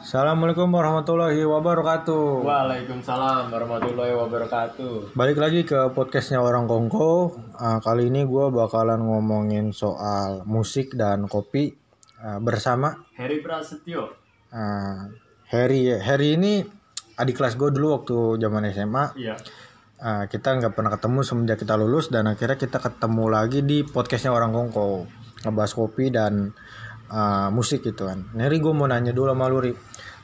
Assalamualaikum warahmatullahi wabarakatuh. Waalaikumsalam warahmatullahi wabarakatuh. Balik lagi ke podcastnya orang Kongko. Uh, kali ini gue bakalan ngomongin soal musik dan kopi uh, bersama Heri Prasetyo. uh, Harry. Harry ini adik kelas gue dulu waktu zaman SMA. Iya. Uh, kita nggak pernah ketemu semenjak kita lulus dan akhirnya kita ketemu lagi di podcastnya orang Kongko ngebahas kopi dan uh, musik gitu kan. Harry gue mau nanya dulu sama lu Ri.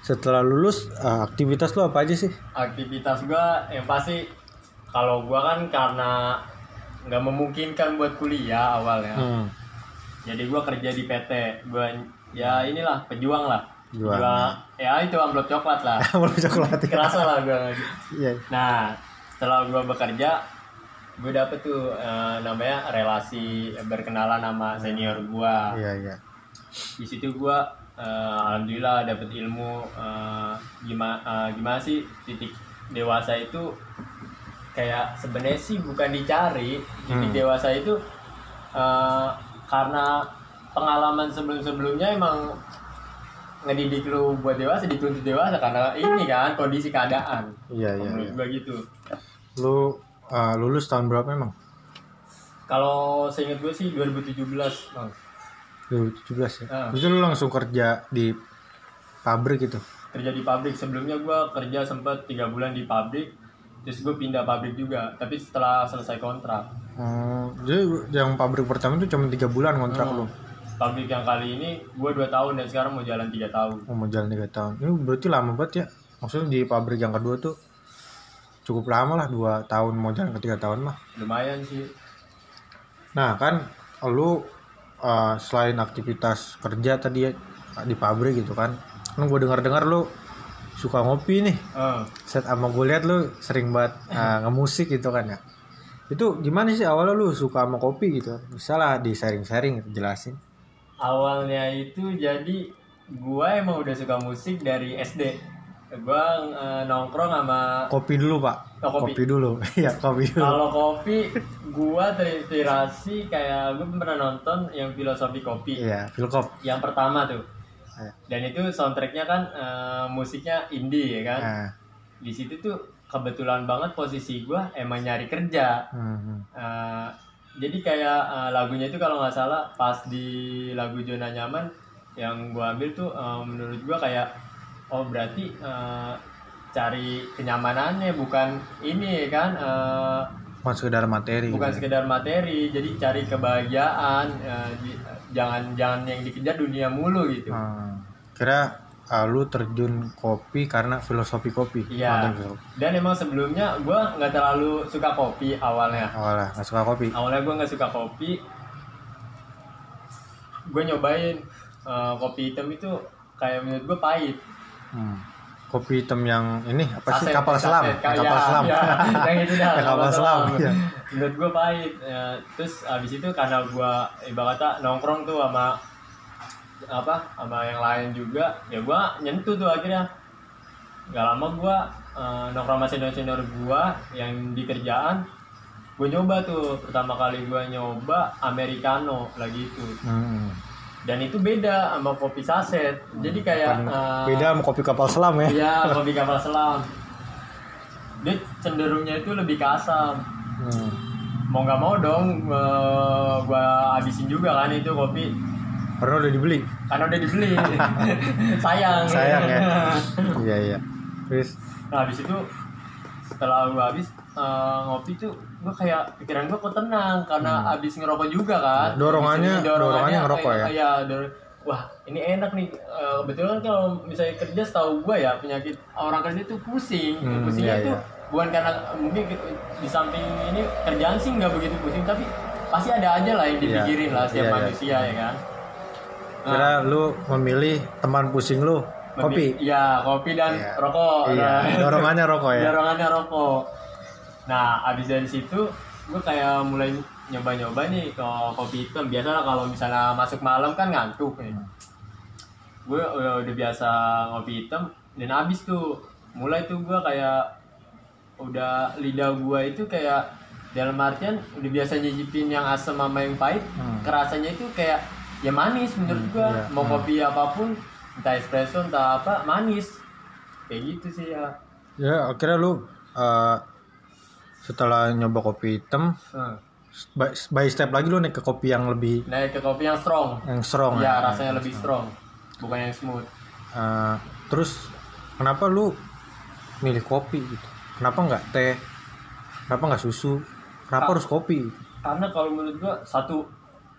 Setelah lulus uh, aktivitas lu apa aja sih? Aktivitas gua yang pasti kalau gua kan karena nggak memungkinkan buat kuliah awalnya. Hmm. Jadi gua kerja di PT. Gua ya inilah pejuang lah. Jual- ya itu amplop coklat lah. Belum coklat ya. Kerasa lah gua. Iya. Nah, setelah gua bekerja, gue dapet tuh eh, namanya relasi berkenalan sama senior gua. Iya iya. Di situ gua eh, alhamdulillah dapet ilmu gimana gimana sih titik dewasa itu kayak sebenarnya sih bukan dicari titik Hmm. dewasa itu eh, karena pengalaman sebelum-sebelumnya emang ngedidik lu buat dewasa dituntut dewasa karena ini kan kondisi keadaan Iya iya. menurut iya. gitu Lu uh, lulus tahun berapa emang? kalau seingat gue sih 2017 bang 2017 ya. Ah. Terus lu langsung kerja di pabrik gitu. kerja di pabrik sebelumnya gue kerja sempat tiga bulan di pabrik terus gue pindah pabrik juga tapi setelah selesai kontrak Oh, jadi yang pabrik pertama itu cuma tiga bulan kontrak lu. Hmm. pabrik yang kali ini gue dua tahun dan sekarang mau jalan tiga tahun Oh, mau jalan tiga tahun. Ini berarti lama banget ya. Maksudnya di pabrik yang kedua tuh cukup lama lah dua tahun mau jalan ke tiga tahun mah. lumayan sih Nah kan lu uh, selain aktivitas kerja tadi ya di pabrik gitu kan, kan gue dengar-dengar lu suka ngopi nih. Eh, set sama gue liat lu sering banget uh, ngemusik gitu kan ya. Itu gimana sih awalnya lu suka sama kopi gitu? Bisa lah di sharing-sharing gitu, jelasin. Awalnya itu jadi gue emang udah suka musik dari SD gue eh, nongkrong sama kopi dulu pak. Oh, kopi. dulu. Iya kopi dulu. Kalau kopi gue terinspirasi kayak gue pernah nonton yang filosofi kopi. Iya Philcop yang pertama tuh. Iya. dan itu soundtracknya kan eh, musiknya indie ya kan? Nah, di situ tuh kebetulan banget posisi gua emang nyari kerja. Hmm. Eh, jadi kayak eh, lagunya itu kalau nggak salah pas di lagu zona nyaman yang gua ambil tuh eh, menurut gua kayak oh berarti eh, cari kenyamanannya bukan ini ya kan eh, bukan sekedar materi bukan gitu. sekedar materi jadi cari kebahagiaan eh, di- jangan jangan yang dikejar dunia mulu gitu Hmm. kira uh, lu terjun kopi karena filosofi kopi Iya. Dan emang sebelumnya gue nggak terlalu suka kopi awalnya. awalnya nggak suka kopi Awalnya gue nggak suka kopi. Gue nyobain eh, kopi hitam itu kayak menurut gue pahit. Hmm. kopi hitam yang ini apa sih Saset, kapal selam saset. Yang Kayak- kapal selam ya, yang itu dah. Kapal selam iya. Menurut gue pahit. Ya, terus abis itu karena gue ibaratnya nongkrong tuh sama apa sama yang lain juga ya gue nyentuh tuh akhirnya gak lama gue eh, nongkrong sama senior senior gue yang di kerjaan gue nyoba tuh pertama kali gue nyoba americano lagi itu Hmm. Dan itu beda sama kopi saset jadi kayak eh, beda sama kopi kapal selam ya Iya, kopi kapal selam. Dia cenderungnya itu lebih ke asam. Hmm. Mau nggak mau dong, eh, gua habisin juga kan itu kopi. karena udah dibeli Karena udah dibeli. Sayang. sayang ya iya iya terus Nah, habis itu setelah gua habis eh, ngopi tuh gua kayak pikiran gua kok tenang karena habis ngerokok juga kan. Hmm. Dorongannya- ini dorongannya ngerokok ya? Iya, dor- Wah, ini enak nih. Eh, kebetulan kan kalau misalnya kerja setahu gua ya penyakit orang kerja tuh pusing. Hmm, Pusingnya iya, tuh iya. bukan karena mungkin di samping ini kerjaan sih nggak begitu pusing tapi pasti ada aja lah yang Iya, dipikirin lah setiap iya, iya. manusia ya kan. kira lu memilih teman pusing lu kopi Iya, kopi dan Iya. rokok. iya Nah. dorongannya rokok ya dorongannya rokok nah abis dari situ gue kayak mulai nyoba-nyoba nih ke kopi hitam biasa lah kalau misalnya masuk malam kan ngantuk nih gue udah, udah biasa ngopi hitam dan abis tuh mulai tuh gue kayak udah lidah gue itu kayak dalam artian udah biasa nyicipin yang asam sama yang pahit Hmm. kerasanya itu kayak ya manis menurut Hmm, gua iya. mau Hmm. kopi apa pun entah espresso entah apa manis kayak gitu sih ya ya akhirnya lu eh, setelah nyoba kopi hitam Hmm. by, by step lagi lu naik ke kopi yang lebih naik ke kopi yang strong. Yang strong ya ya. rasanya lebih strong. bukan yang smooth. Eh, terus kenapa lu milih kopi gitu? Kenapa nggak teh? Kenapa nggak susu? Kenapa Ah. harus kopi karena kalau menurut gua satu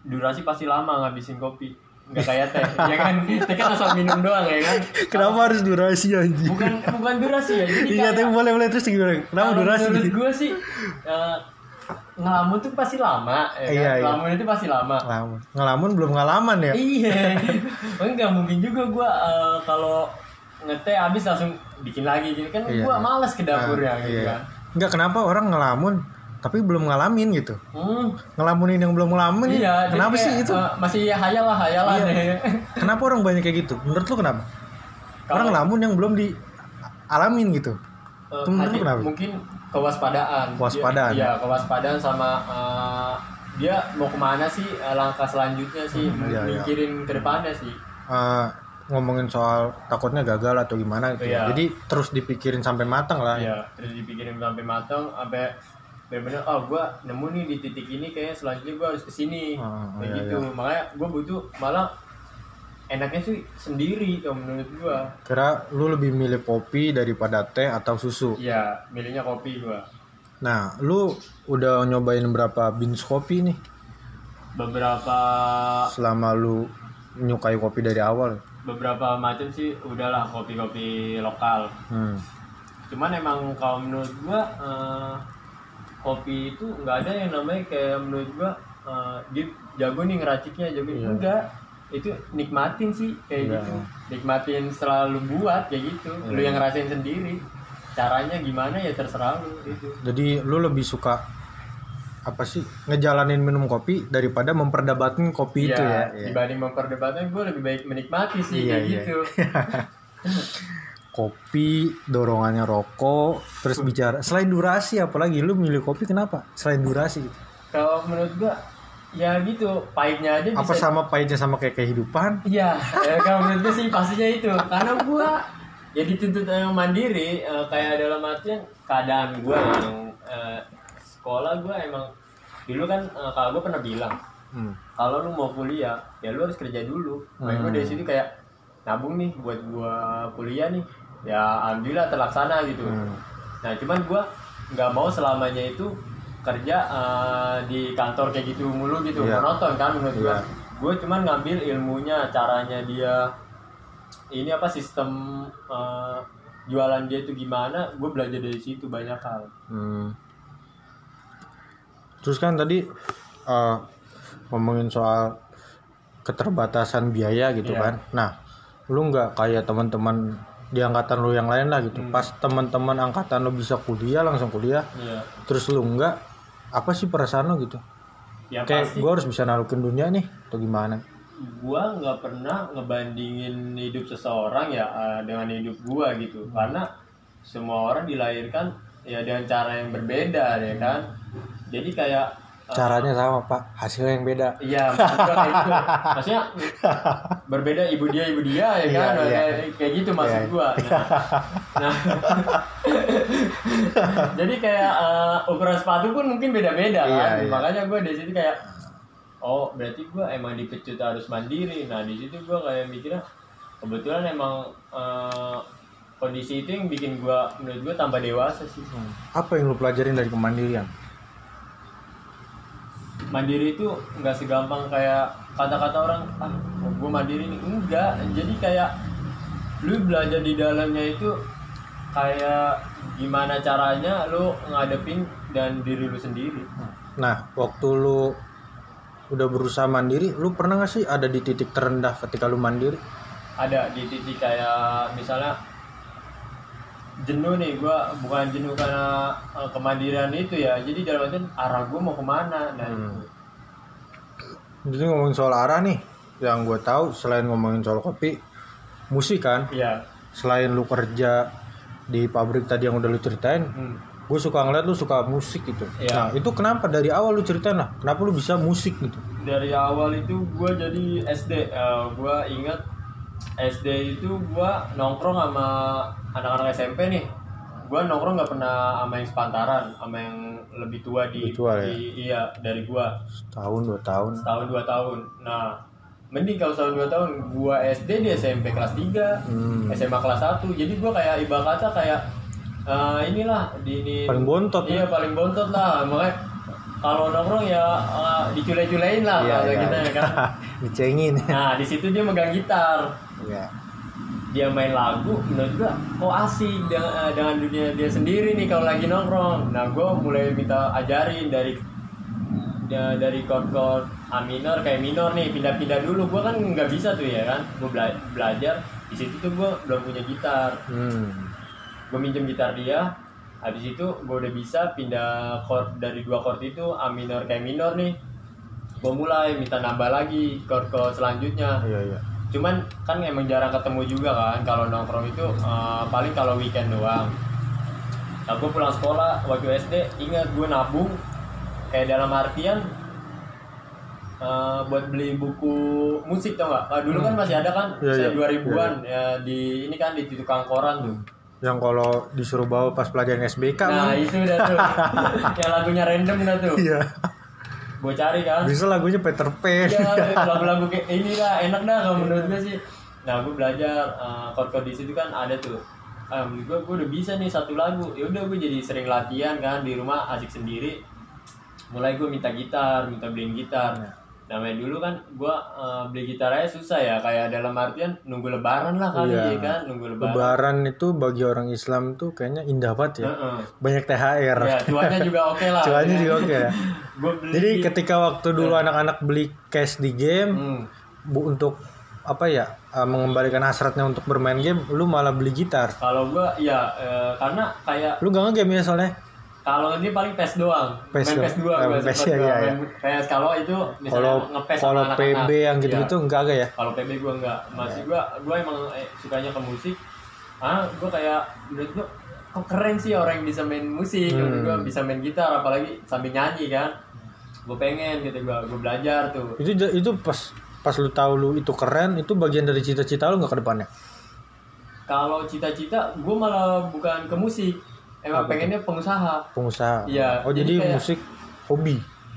durasi pasti lama ngabisin kopi nggak kayak teh. Ya kan? Teh kan asal minum doang ya kan? Kenapa harus durasi anjing? Bukan bukan durasi ya. Jadi iya tapi boleh boleh. Terus gimana? kenapa durasi? menurut gue sih eh, ngelamun tuh pasti lama ya kan? Iya, iya. ngelamun itu pasti lama. Ngelamun. Ngelamun belum ngalaman ya? Iya. Enggak mungkin juga gue eh, kalau ngeteh habis langsung bikin lagi. Gitu kan Iya, gue malas ke dapurnya Ah, gitu iya. kan? Enggak kenapa orang ngelamun tapi belum ngalamin gitu hmm, ngelamunin yang belum ngalamin iya jadi kenapa kayak, sih itu eh, masih hayal lah hayalan Iya. ya kenapa orang banyak kayak gitu menurut lu kenapa orang Kalau- ngelamun yang belum dialamin gitu Itu menurut lu kenapa? mungkin kewaspadaan Kewaspadaan. Iya kewaspadaan sama eh, dia mau ke mana sih langkah selanjutnya sih Hmm, iya, iya. mikirin ke depannya sih Eh, ngomongin soal takutnya gagal atau gimana gitu ya. Iya. jadi terus dipikirin sampai matang lah Iya, terus dipikirin sampai matang sampai benar-benar oh gua nemu nih di titik ini kayaknya selanjutnya gua harus ke sini. Oh, kayak iya, gitu. Makanya gua butuh malah enaknya sih sendiri kalau menurut gua. Kira lu lebih milih kopi daripada teh atau susu? Iya milihnya kopi gua. Nah lu udah nyobain berapa bins kopi nih? Beberapa selama lu menyukai kopi dari awal? Beberapa macam sih udahlah kopi-kopi lokal. Hmm. cuman emang kalau menurut gua eh, kopi itu nggak ada yang namanya kayak menurut gua eh, dia jago nih ngeraciknya jago Iya. enggak itu nikmatin sih kayak Iya. gitu nikmatin selalu buat kayak gitu lu Iya. yang ngerasain sendiri caranya gimana ya terserah lu gitu jadi lu lebih suka apa sih ngejalanin minum kopi daripada memperdebatkan kopi itu ya Iya, dibanding memperdebatkan gue lebih baik menikmati sih Iya, kayak iya. gitu kopi dorongannya rokok terus bicara selain durasi apalagi lu milih kopi kenapa selain durasi gitu. kalau menurut gua ya gitu pahitnya aja apa bisa sama pahitnya sama kayak kehidupan Iya, ya, kalau menurut gue sih pastinya itu. Karena gue ya dituntut yang mandiri, eh, kayak dalam artian keadaan gue yang eh, sekolah gue emang dulu kan eh, kalau gue pernah bilang hmm. kalau lu mau kuliah ya lu harus kerja dulu. Makanya gue Hmm. dari situ kayak nabung nih buat gue kuliah nih. Ya alhamdulillah terlaksana gitu. Hmm. Nah cuman gue nggak mau selamanya itu kerja eh, di kantor kayak gitu mulu gitu Iya. monoton kan menurut gue. Iya. Gue cuman ngambil ilmunya, caranya dia ini apa sistem eh, jualan dia itu gimana. Gue belajar dari situ banyak hal. Hmm. Terus kan tadi eh, ngomongin soal keterbatasan biaya gitu Iya. kan. Nah, lu nggak kayak teman-teman di angkatan lu yang lain lah gitu. Hmm. Pas teman-teman angkatan lu bisa kuliah langsung kuliah, Iya. terus lu nggak, apa sih perasaan lu gitu? Ya Kayak pasti gue harus bisa narukin dunia nih, atau gimana? gua nggak pernah ngebandingin hidup seseorang ya eh, dengan hidup gua gitu karena semua orang dilahirkan ya dengan cara yang berbeda ya kan jadi kayak Caranya sama pak, hasilnya yang beda. Iya, maksud gua kayak gitu. Maksudnya berbeda ibu dia ibu dia ya Iya, kan, iya. kayak, kayak gitu maksud Iya. gua. Nah, nah. jadi kayak eh, ukuran sepatu pun mungkin beda-beda Iya, kan. iya. Makanya gua di situ kayak oh berarti gua emang dipecut harus mandiri. Nah di situ gua kayak mikirnya kebetulan emang eh, kondisi itu yang bikin gua menurut gua tambah dewasa sih. Apa yang lu pelajarin dari kemandirian? Mandiri itu nggak segampang kayak kata-kata orang ah gue mandiri nih? Enggak jadi kayak lu belajar di dalamnya itu kayak gimana caranya lu ngadepin dan diri lu sendiri. Nah, waktu lu udah berusaha mandiri, lu pernah gak sih ada di titik terendah ketika lu mandiri? ada di titik kayak misalnya jenuh nih gua bukan jenuh karena eh, kemandirian itu ya jadi dalam artian arah gua mau ke mana nah Hmm. Jadi ngomongin soal arah nih, yang gue tahu selain ngomongin soal kopi, musik kan. iya Selain lu kerja di pabrik tadi yang udah lu ceritain, Hmm. gue suka ngeliat lu suka musik gitu. Iya. Nah, itu kenapa dari awal lu ceritain lah? Kenapa lu bisa musik gitu? dari awal itu gue jadi SD eh, gue ingat SD itu gua nongkrong sama anak-anak SMP nih gua nongkrong nggak pernah sama yang sepantaran sama yang lebih tua di, Lebih tua, ya? di- iya dari gua Setahun dua tahun. setahun dua tahun nah mending kalau setahun dua tahun gua SD di SMP kelas 3 Hmm. SMA kelas 1 jadi gua kayak ibarat kata kayak eh, inilah di ini Paling bontot. ya? iya paling bontot lah makanya kalau nongkrong ya eh, dicule-culein lah Iya, kalau iya. kita ya kan Dicengin. nah di situ dia megang gitar Iya. Dia main lagu menurut gua kok asik dengan, eh, dengan dunia dia sendiri nih kalau lagi nongkrong. Nah gua mulai minta ajarin dari ya, dari chord-chord A minor kayak minor nih pindah-pindah dulu. Gua kan nggak bisa tuh ya kan? Gua bela- belajar di situ tuh gua belum punya gitar. Hmm. gue minjem gitar dia habis itu gue udah bisa pindah chord dari dua chord itu A minor kayak minor nih. Gue mulai minta nambah lagi chord chord selanjutnya. Iya iya. Cuman kan emang jarang ketemu juga kan kalau nongkrong itu eh, paling kalau weekend doang nah gue pulang sekolah waktu SD ingat gue nabung kayak dalam artian eh, buat beli buku musik tau nggak Ah, dulu kan masih ada kan Iya, saya iya. 2000-an ya di ini kan di tukang koran tuh Yang kalau disuruh bawa pas pelajaran SBK Nah kan. itu udah tuh Yang lagunya random dah tuh Iya. Gue cari kan. Bisa lagunya Peter Pan. Ya lagu-lagu kayak ini lah enak dah kalau menurut gue sih. Nah gue belajar uh, chord-chord di situ kan ada tuh. Ah, menurut gue gue udah bisa nih satu lagu. Ya udah gue jadi sering latihan kan di rumah asik sendiri. Mulai gue minta gitar minta beliin gitar. Ya. Namanya dulu kan gue uh, beli gitar aja susah ya kayak dalam artian nunggu lebaran lah kali Iya. ya kan nunggu lebaran Lebaran itu bagi orang Islam tuh kayaknya indah banget ya. Heeh. Banyak THR. ya cuannya juga oke lah Cuannya ya. juga oke ya. Gua beli Jadi ketika waktu dulu anak-anak beli cash di game Hmm. bu untuk apa ya uh, mengembalikan hasratnya untuk bermain game, lu malah beli gitar. Kalau gua ya eh, karena kayak Lu gak ngegame ya soalnya? Kalau ini paling PES doang. PES main doang. PES 2 Ah, gua PES ya, iya, main PES kalau itu misalnya ngepes kalau sama anak-anak. PB yang gitu-gitu Iya. enggak agak ya? Kalau PB gua enggak. Masih gua gua emang eh, sukanya ke musik. Ah, gua kayak menurut gua kok keren sih orang yang bisa main musik, Hmm. gua bisa main gitar apalagi sambil nyanyi kan. Gua pengen gitu gua gua belajar tuh. Itu itu pas pas lu tahu lu itu keren, itu bagian dari cita-cita lu nggak ke depannya? Kalau cita-cita gua malah bukan ke musik. Emang Apa pengennya pengusaha. Pengusaha. Iya, Oh, jadi jadi kayak- musik hobi.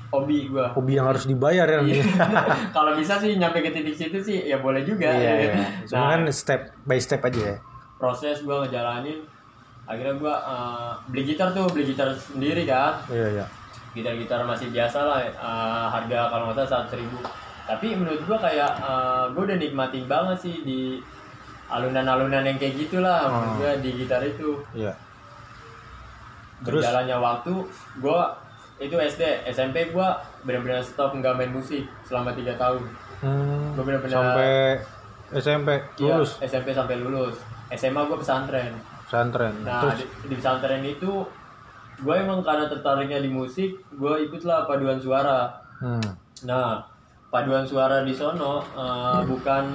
Hobi gua. Hobi yang harus dibayar ya. Iya. kalau bisa sih nyampe ke titik situ sih ya boleh juga. Iya, iya. Cuma Nah, kan step by step aja ya. proses gua ngejalanin akhirnya gua eh, beli gitar tuh, beli gitar sendiri kan. Iya, iya. Gitar-gitar masih biasa lah eh, harga kalau nggak salah seratus ribu. Tapi menurut gua kayak eh, gua udah nikmatin banget sih di alunan-alunan yang kayak gitulah menurut Oh. gua di gitar itu. Iya. Terus? Berjalannya waktu gua itu SD, SMP gua benar-benar stop nggak main musik selama tiga tahun. Hmm, Gua bener-bener- sampai SMP Iya, lulus SMP sampai lulus. SMA gue pesantren. pesantren. Nah, Terus di, di pesantren itu gue emang karena tertariknya di musik, gue ikutlah paduan suara. hmm, Nah, paduan suara di sono eh, bukan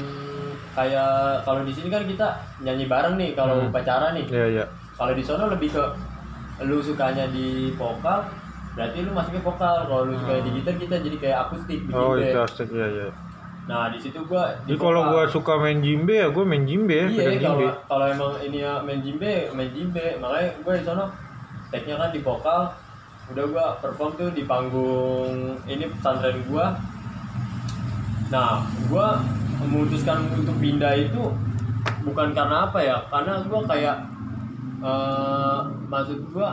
kayak kalau di sini kan kita nyanyi bareng nih kalau Hmm. upacara nih. iya iya. Kalau di sono lebih ke lu sukanya di vokal, berarti lu masuknya vokal. Kalau lu sukanya di gitar, kita jadi kayak akustik bikin Oh, itu asik iya iya. Nah, di situ gua Jadi kalau gua suka main jimbe ya gua main jimbe ya, Iya kalau kalau emang ini ya main jimbe, main jimbe. Makanya gue di sana tag-nya kan di vokal. Udah gue perform tuh di panggung ini pesantren gue. Nah, gue memutuskan untuk pindah itu bukan karena apa ya? Karena gue kayak eh maksud gue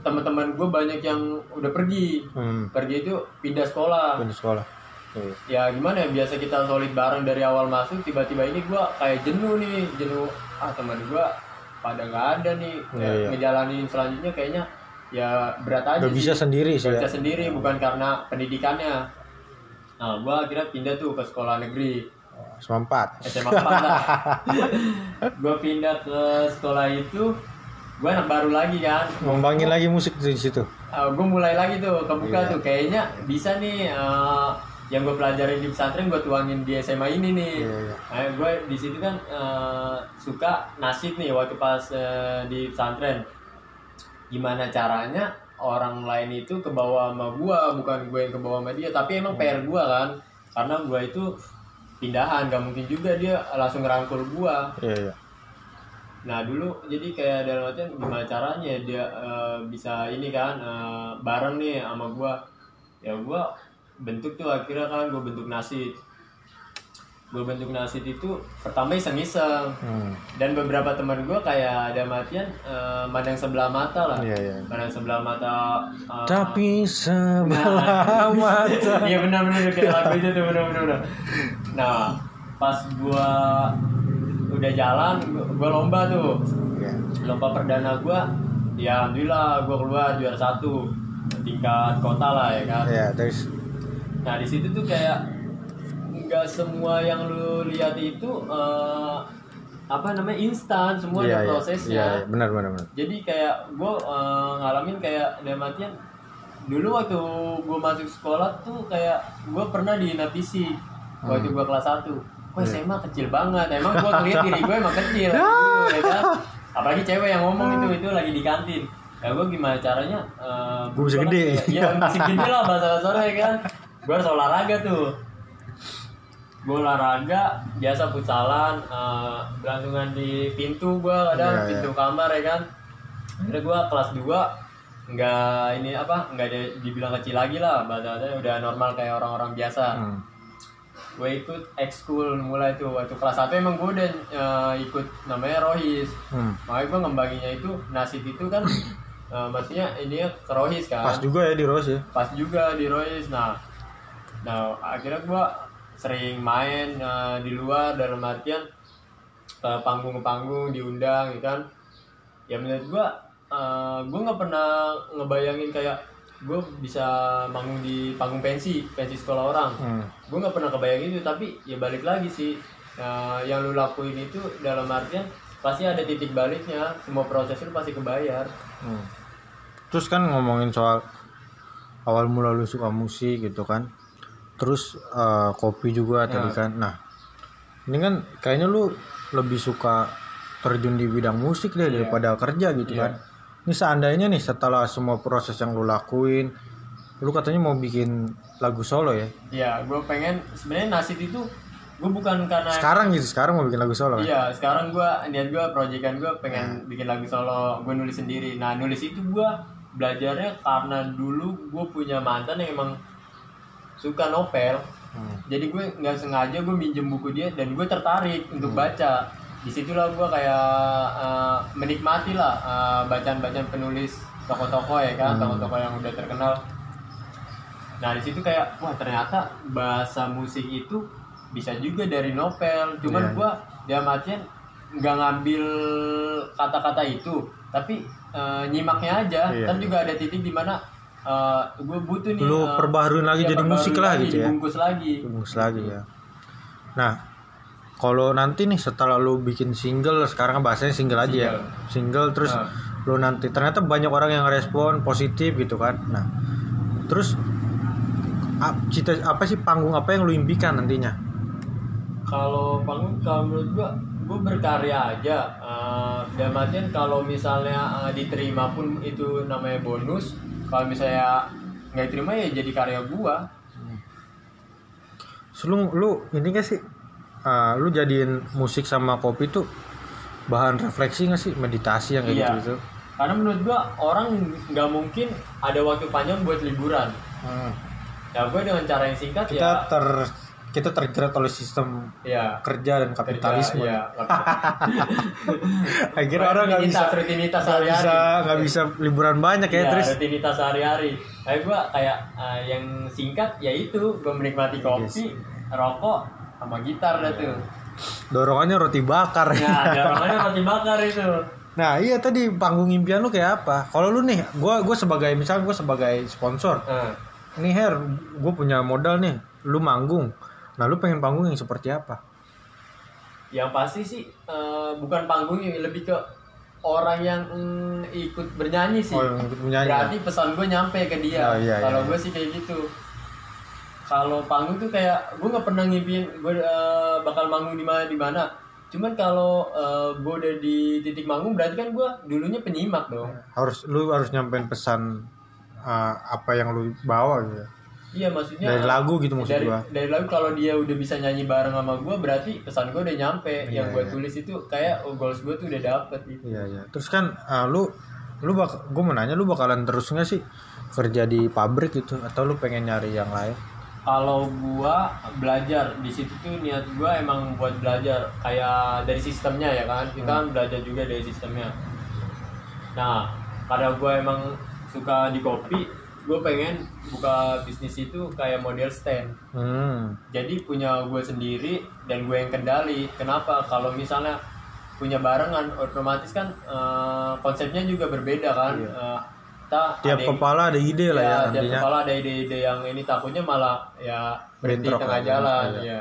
teman-teman gue banyak yang udah pergi. Hmm, Pergi itu pindah sekolah pindah sekolah. Iya. ya gimana ya biasa kita solid bareng dari awal masuk tiba-tiba ini gua kayak jenuh nih jenuh ah teman gua pada nggak ada nih Ya, ngejalanin selanjutnya kayaknya ya berat aja Gak sih. bisa sendiri sih Nggak ya. bisa sendiri bukan karena pendidikannya nah gua akhirnya pindah tuh ke sekolah negeri. SMA 4 lah gua pindah ke sekolah itu gua anak baru lagi kan? Ngembangin lagi musik di situ. gue mulai lagi tuh kebuka Iya. tuh. Kayaknya bisa nih eh, yang gue pelajarin di pesantren gue tuangin di SMA ini nih. Iya, iya. Nah, gue di situ kan eh, suka nasib nih waktu pas eh, di pesantren. Gimana caranya orang lain itu ke bawah sama gue bukan gue yang ke bawah sama dia tapi emang PR gue kan? Karena gue itu pindahan gak mungkin juga dia langsung ngerangkul gua. Iya iya nah dulu jadi kayak dalam artian gimana caranya dia eh, bisa ini kan eh, bareng nih sama gua. Ya gua bentuk tuh akhirnya kan gua bentuk nasi. Gua bentuk nasi itu pertama iseng-iseng. Hmm. dan beberapa teman gua kayak ada matian eh, mandang sebelah mata lah. Iya iya. Mandang sebelah mata eh, tapi sebelah mata. Iya benar-benar kayak lagu itu tuh benar-benar. Nah pas gua udah jalan, gua, gua lomba tuh, Iya. lomba perdana gua, ya alhamdulillah gua keluar juara satu. Tingkat kota lah ya kan. iya terus? Nah di situ tuh kayak nggak semua yang lu lihat itu eh, apa namanya instan, semua iya ada iya. prosesnya. iya benar benar benar. Jadi kayak gue ngalamin kayak dalam artian dulu waktu gue masuk sekolah tuh kayak gue pernah dihina fisik waktu gue kelas 1 Wah SMA kecil banget, emang gue ngeliat diri gue emang kecil dulu, ya kan? Apalagi cewek yang ngomong itu itu lagi di kantin. Ya gue gimana caranya? eh, Gua bisa kan- gede. Iya masih gede lah bahasa kasarnya ya kan. Gue harus olahraga tuh. Gue olahraga biasa futsalan, eh, berlangsungan di pintu gue kadang Iya, iya. pintu kamar ya kan. Akhirnya gue kelas 2 nggak ini apa nggak ada dibilang kecil lagi lah bahasanya udah normal kayak orang-orang biasa Hmm. Gue ikut ekskul mulai tuh waktu kelas 1 emang gue udah eh, ikut namanya rohis. Hmm. makanya gue ngembaginya itu nasib itu kan eh, maksudnya ini ke rohis kan. Pas juga ya di Rose ya? Pas juga di rohis nah. Nah akhirnya gue sering main eh, di luar dalam artian ke panggung ke panggung diundang ya kan. Ya menurut gue eh, gue nggak pernah ngebayangin kayak gue bisa manggung di panggung pensi pensi sekolah orang Hmm. gue nggak pernah kebayang itu tapi ya balik lagi sih Nah, yang lu lakuin itu dalam artian pasti ada titik baliknya semua proses lu pasti kebayar Hmm. Terus kan ngomongin soal awal mula lu suka musik gitu kan. Terus eh, kopi juga tadi Ya. kan. Nah, ini kan kayaknya lu lebih suka terjun di bidang musik deh daripada kerja gitu Iya. kan. Ini seandainya nih setelah semua proses yang lu lakuin, lu katanya mau bikin lagu solo ya. ya gue pengen sebenarnya nasib itu gue bukan karena Sekarang gitu, sekarang mau bikin lagu solo kan. iya sekarang gue niat gue proyekan gue pengen bikin lagu solo gue nulis sendiri nah nulis itu gue belajarnya karena dulu gue punya mantan yang emang suka novel Hmm. jadi gue nggak sengaja gue minjem buku dia dan gue tertarik untuk baca di situlah gue kayak eh, menikmati lah eh, bacaan-bacaan penulis tokoh-tokoh ya kan? Tokoh-tokoh yang udah terkenal. Nah di situ kayak wah ternyata bahasa musik itu bisa juga dari novel. Cuman Iya. gue dia artian nggak ngambil kata-kata itu. Tapi eh, nyimaknya aja. Iya, kan juga ada titik di mana gue butuh nih Lu eh, perbaharuin lagi Iya, jadi musik lagi, gitu ya. dibungkus lagi. Bungkus lagi ya. Nah, kalau nanti nih setelah lu bikin single, sekarang bahasanya single aja ya. Single terus Nah. lu nanti ternyata banyak orang yang respon positif gitu kan. Nah, terus cita apa sih panggung apa yang lu impikan nantinya? kalau panggung kalau menurut gua gua berkarya aja Eh, dalam artian kalau misalnya eh, diterima pun itu namanya bonus kalau misalnya nggak diterima ya jadi karya gua Terus lu, lu ini gak sih? Ah, lu jadiin musik sama kopi tuh bahan refleksi gak sih? Meditasi yang kayak Iya. gitu gitu. karena menurut gua orang nggak mungkin ada waktu panjang buat liburan ya gua dengan cara yang singkat Kita ya ter kita terjerat oleh sistem ya kerja dan kapitalisme. ya, Akhirnya orang nggak bisa rutinitas sehari-hari bisa nggak bisa liburan banyak ya, Iya, terus rutinitas sehari-hari. Kayak gue kayak eh, yang singkat yaitu gue menikmati Iya kopi, rokok, sama gitar dah tuh. dorongannya roti bakar. Nah, dorongannya roti bakar itu. Nah iya tadi panggung impian lu kayak apa? Kalau lu nih, gua gua sebagai misalnya gua sebagai sponsor, Nah, nih Her, gue punya modal nih, lu manggung. Nah lu pengen panggung yang seperti apa? yang pasti sih eh, bukan panggungnya, lebih ke orang yang mm, ikut bernyanyi sih. Oh yang ikut menyanyi. Berarti pesan gue nyampe ke dia. Oh, iya, Kalau iya. gue sih kayak gitu. Kalau panggung tuh kayak gue nggak pernah ngimpiin gue eh, bakal manggung di mana di mana. Cuman kalau eh, gue udah di titik manggung berarti kan gue dulunya penyimak dong. Harus lu harus nyampein pesan uh, apa yang lu bawa gitu. iya maksudnya dari lagu gitu maksud dari, gua dari lagu kalau dia udah bisa nyanyi bareng sama gue berarti pesan gue udah nyampe yang gue iya. tulis itu kayak oh, goals gue tuh udah dapet gitu iya iya terus kan ah, lu lu bak gue mau nanya lu bakalan terus nggak sih kerja di pabrik gitu atau lu pengen nyari yang lain kalau gua belajar di situ tuh niat gua emang buat belajar. Kayak dari sistemnya ya kan? Kita kan belajar juga dari sistemnya. Nah karena gua emang suka di kopi gue pengen buka bisnis itu kayak model stand. Hmm. Jadi punya gue sendiri dan gue yang kendali. Kenapa? Kalau misalnya punya barengan otomatis kan eh, konsepnya juga berbeda kan? Iya. Eh, kita tiap ada kepala ada ide lah ya, ya, tiap nantinya. kepala ada ide-ide yang ini takutnya malah ya berhenti Bentrok tengah jalan iya. ya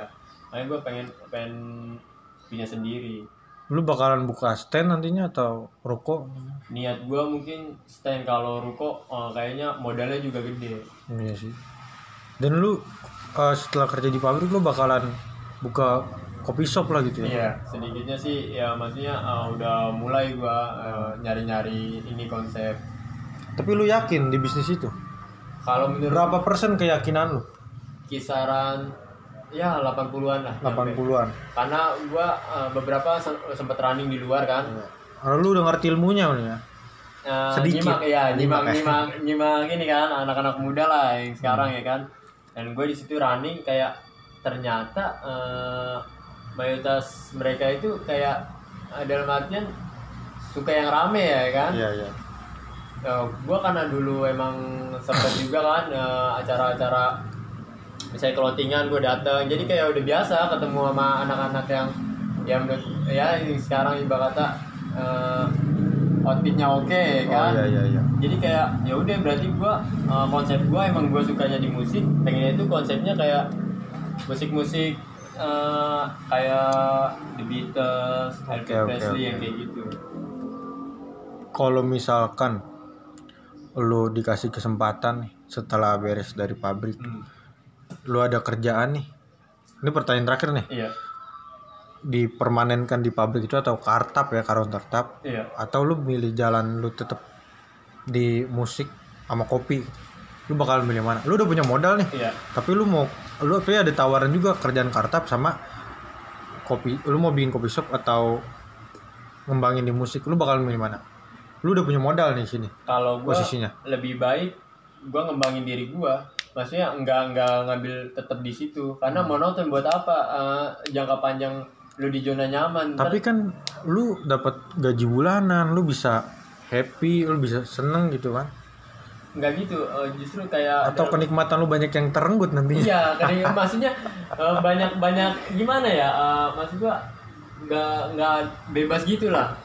makanya gue pengen pengen punya sendiri. Lu bakalan buka stand nantinya atau ruko niat gue mungkin stand. Kalau ruko eh, kayaknya modalnya juga gede. Iya sih. Dan lu eh, setelah kerja di pabrik lu bakalan buka kopi shop lah gitu ya? Iya, sedikitnya sih ya maksudnya eh, udah mulai gue nyari-nyari ini konsep tapi lu yakin di bisnis itu? Kalau menurut berapa persen keyakinan lu? Kisaran ya 80-an lah nyampe. 80-an karena gue beberapa se- sempet running di luar kan. Kalau lu udah ngerti ilmunya ya? Eh, Sedikit. nyimak ya nyimak Nyimak ya. nyimak nyimak ini kan anak-anak muda lah yang sekarang ya kan. Dan gue di situ running kayak ternyata eh, mayoritas mereka itu kayak eh, dalam artian suka yang rame ya kan. Iya iya gue karena dulu emang sempet juga kan eh, acara-acara misalnya clothingan gue dateng. Jadi kayak udah biasa ketemu sama anak-anak yang yang menurut ya sekarang ibarat kata eh, outfitnya oke kan? oh iya iya iya. Jadi kayak ya udah berarti gua uh, konsep gua emang gua sukanya di musik. Pengennya itu konsepnya kayak musik-musik uh, kayak The Beatles, Elvis oke, Presley oke. yang kayak gitu. Kalau misalkan lu dikasih kesempatan nih setelah beres dari pabrik. Hmm, lu ada kerjaan nih. Ini pertanyaan terakhir nih. Iya. Dipermanenkan di pabrik itu atau kartap ya counter tap iya. Atau lu milih jalan lu tetap di musik sama kopi? Lu bakal milih mana? Lu udah punya modal nih. Iya. Tapi lu mau lu tapi ada tawaran juga kerjaan kartap sama kopi. Lu mau bikin kopi shop atau ngembangin di musik lu bakal milih mana lu udah punya modal nih sini kalau gua posisinya. lebih baik gua ngembangin diri gua. Maksudnya enggak enggak ngambil tetap di situ. Karena Hmm. monoton buat apa? Uh, jangka panjang lu di zona nyaman. Tapi kan lu dapat gaji bulanan lu bisa happy lu bisa seneng gitu kan? Nggak gitu. Uh, justru kayak atau kenikmatan lu banyak yang terenggut nantinya? Iya, karena maksudnya eh, banyak-banyak gimana ya? eh, maksud gua nggak nggak bebas gitu lah.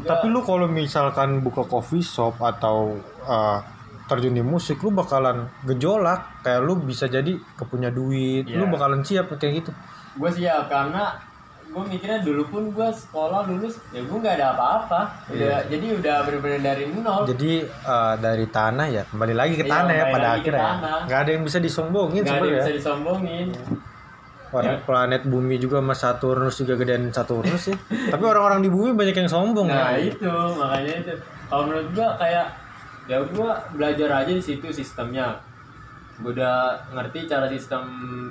Tapi lu kalau misalkan buka coffee shop atau uh, terjun di musik, lu bakalan gejolak. Kayak lu bisa jadi kepunya duit, lu Iya. bakalan siap kayak gitu. gua siap karena gue mikirnya dulu pun gua sekolah lulus ya gue nggak ada apa-apa udah jadi udah bener-bener dari nol Jadi uh, dari tanah ya kembali lagi ke Iya, tanah ya pada akhirnya. ya. Nggak ada yang bisa disombongin nggak ada yang bisa disombongin Orang planet bumi juga sama Saturnus juga gedean Saturnus sih. Tapi orang-orang di bumi banyak yang sombong. nah kan? itu makanya itu kalau menurut gua kayak ya gua belajar aja di situ sistemnya gua udah ngerti cara sistem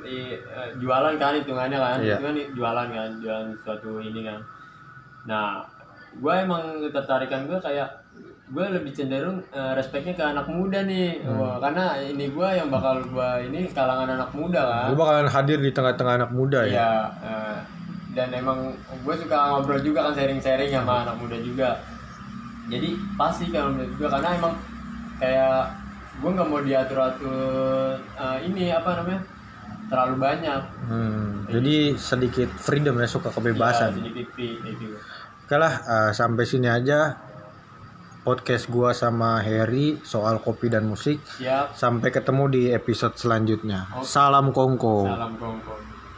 i- eh, jualan kan hitungannya kan itu kan jualan kan jualan suatu ini kan nah gua emang tertarikan gua kayak gua lebih cenderung eh, respectnya ke anak muda nih Hmm. Wah, karena ini gua yang bakal gua ini kalangan anak muda kan Lu bakalan hadir di tengah-tengah anak muda ya. Iya, eh, dan emang gue suka ngobrol juga kan sharing-sharing sama anak muda juga. Jadi pasti kalau menurut gue karena emang kayak gue nggak mau diatur-atur eh, ini apa namanya terlalu banyak. Hmm, jadi sedikit freedom ya, suka Ya, kebebasan. sedikit free gitu. Oke lah, eh, sampai sini aja podcast gua sama Harry soal kopi dan musik. Siap. Sampai ketemu di episode selanjutnya. Salam Kongko. Salam kongkong.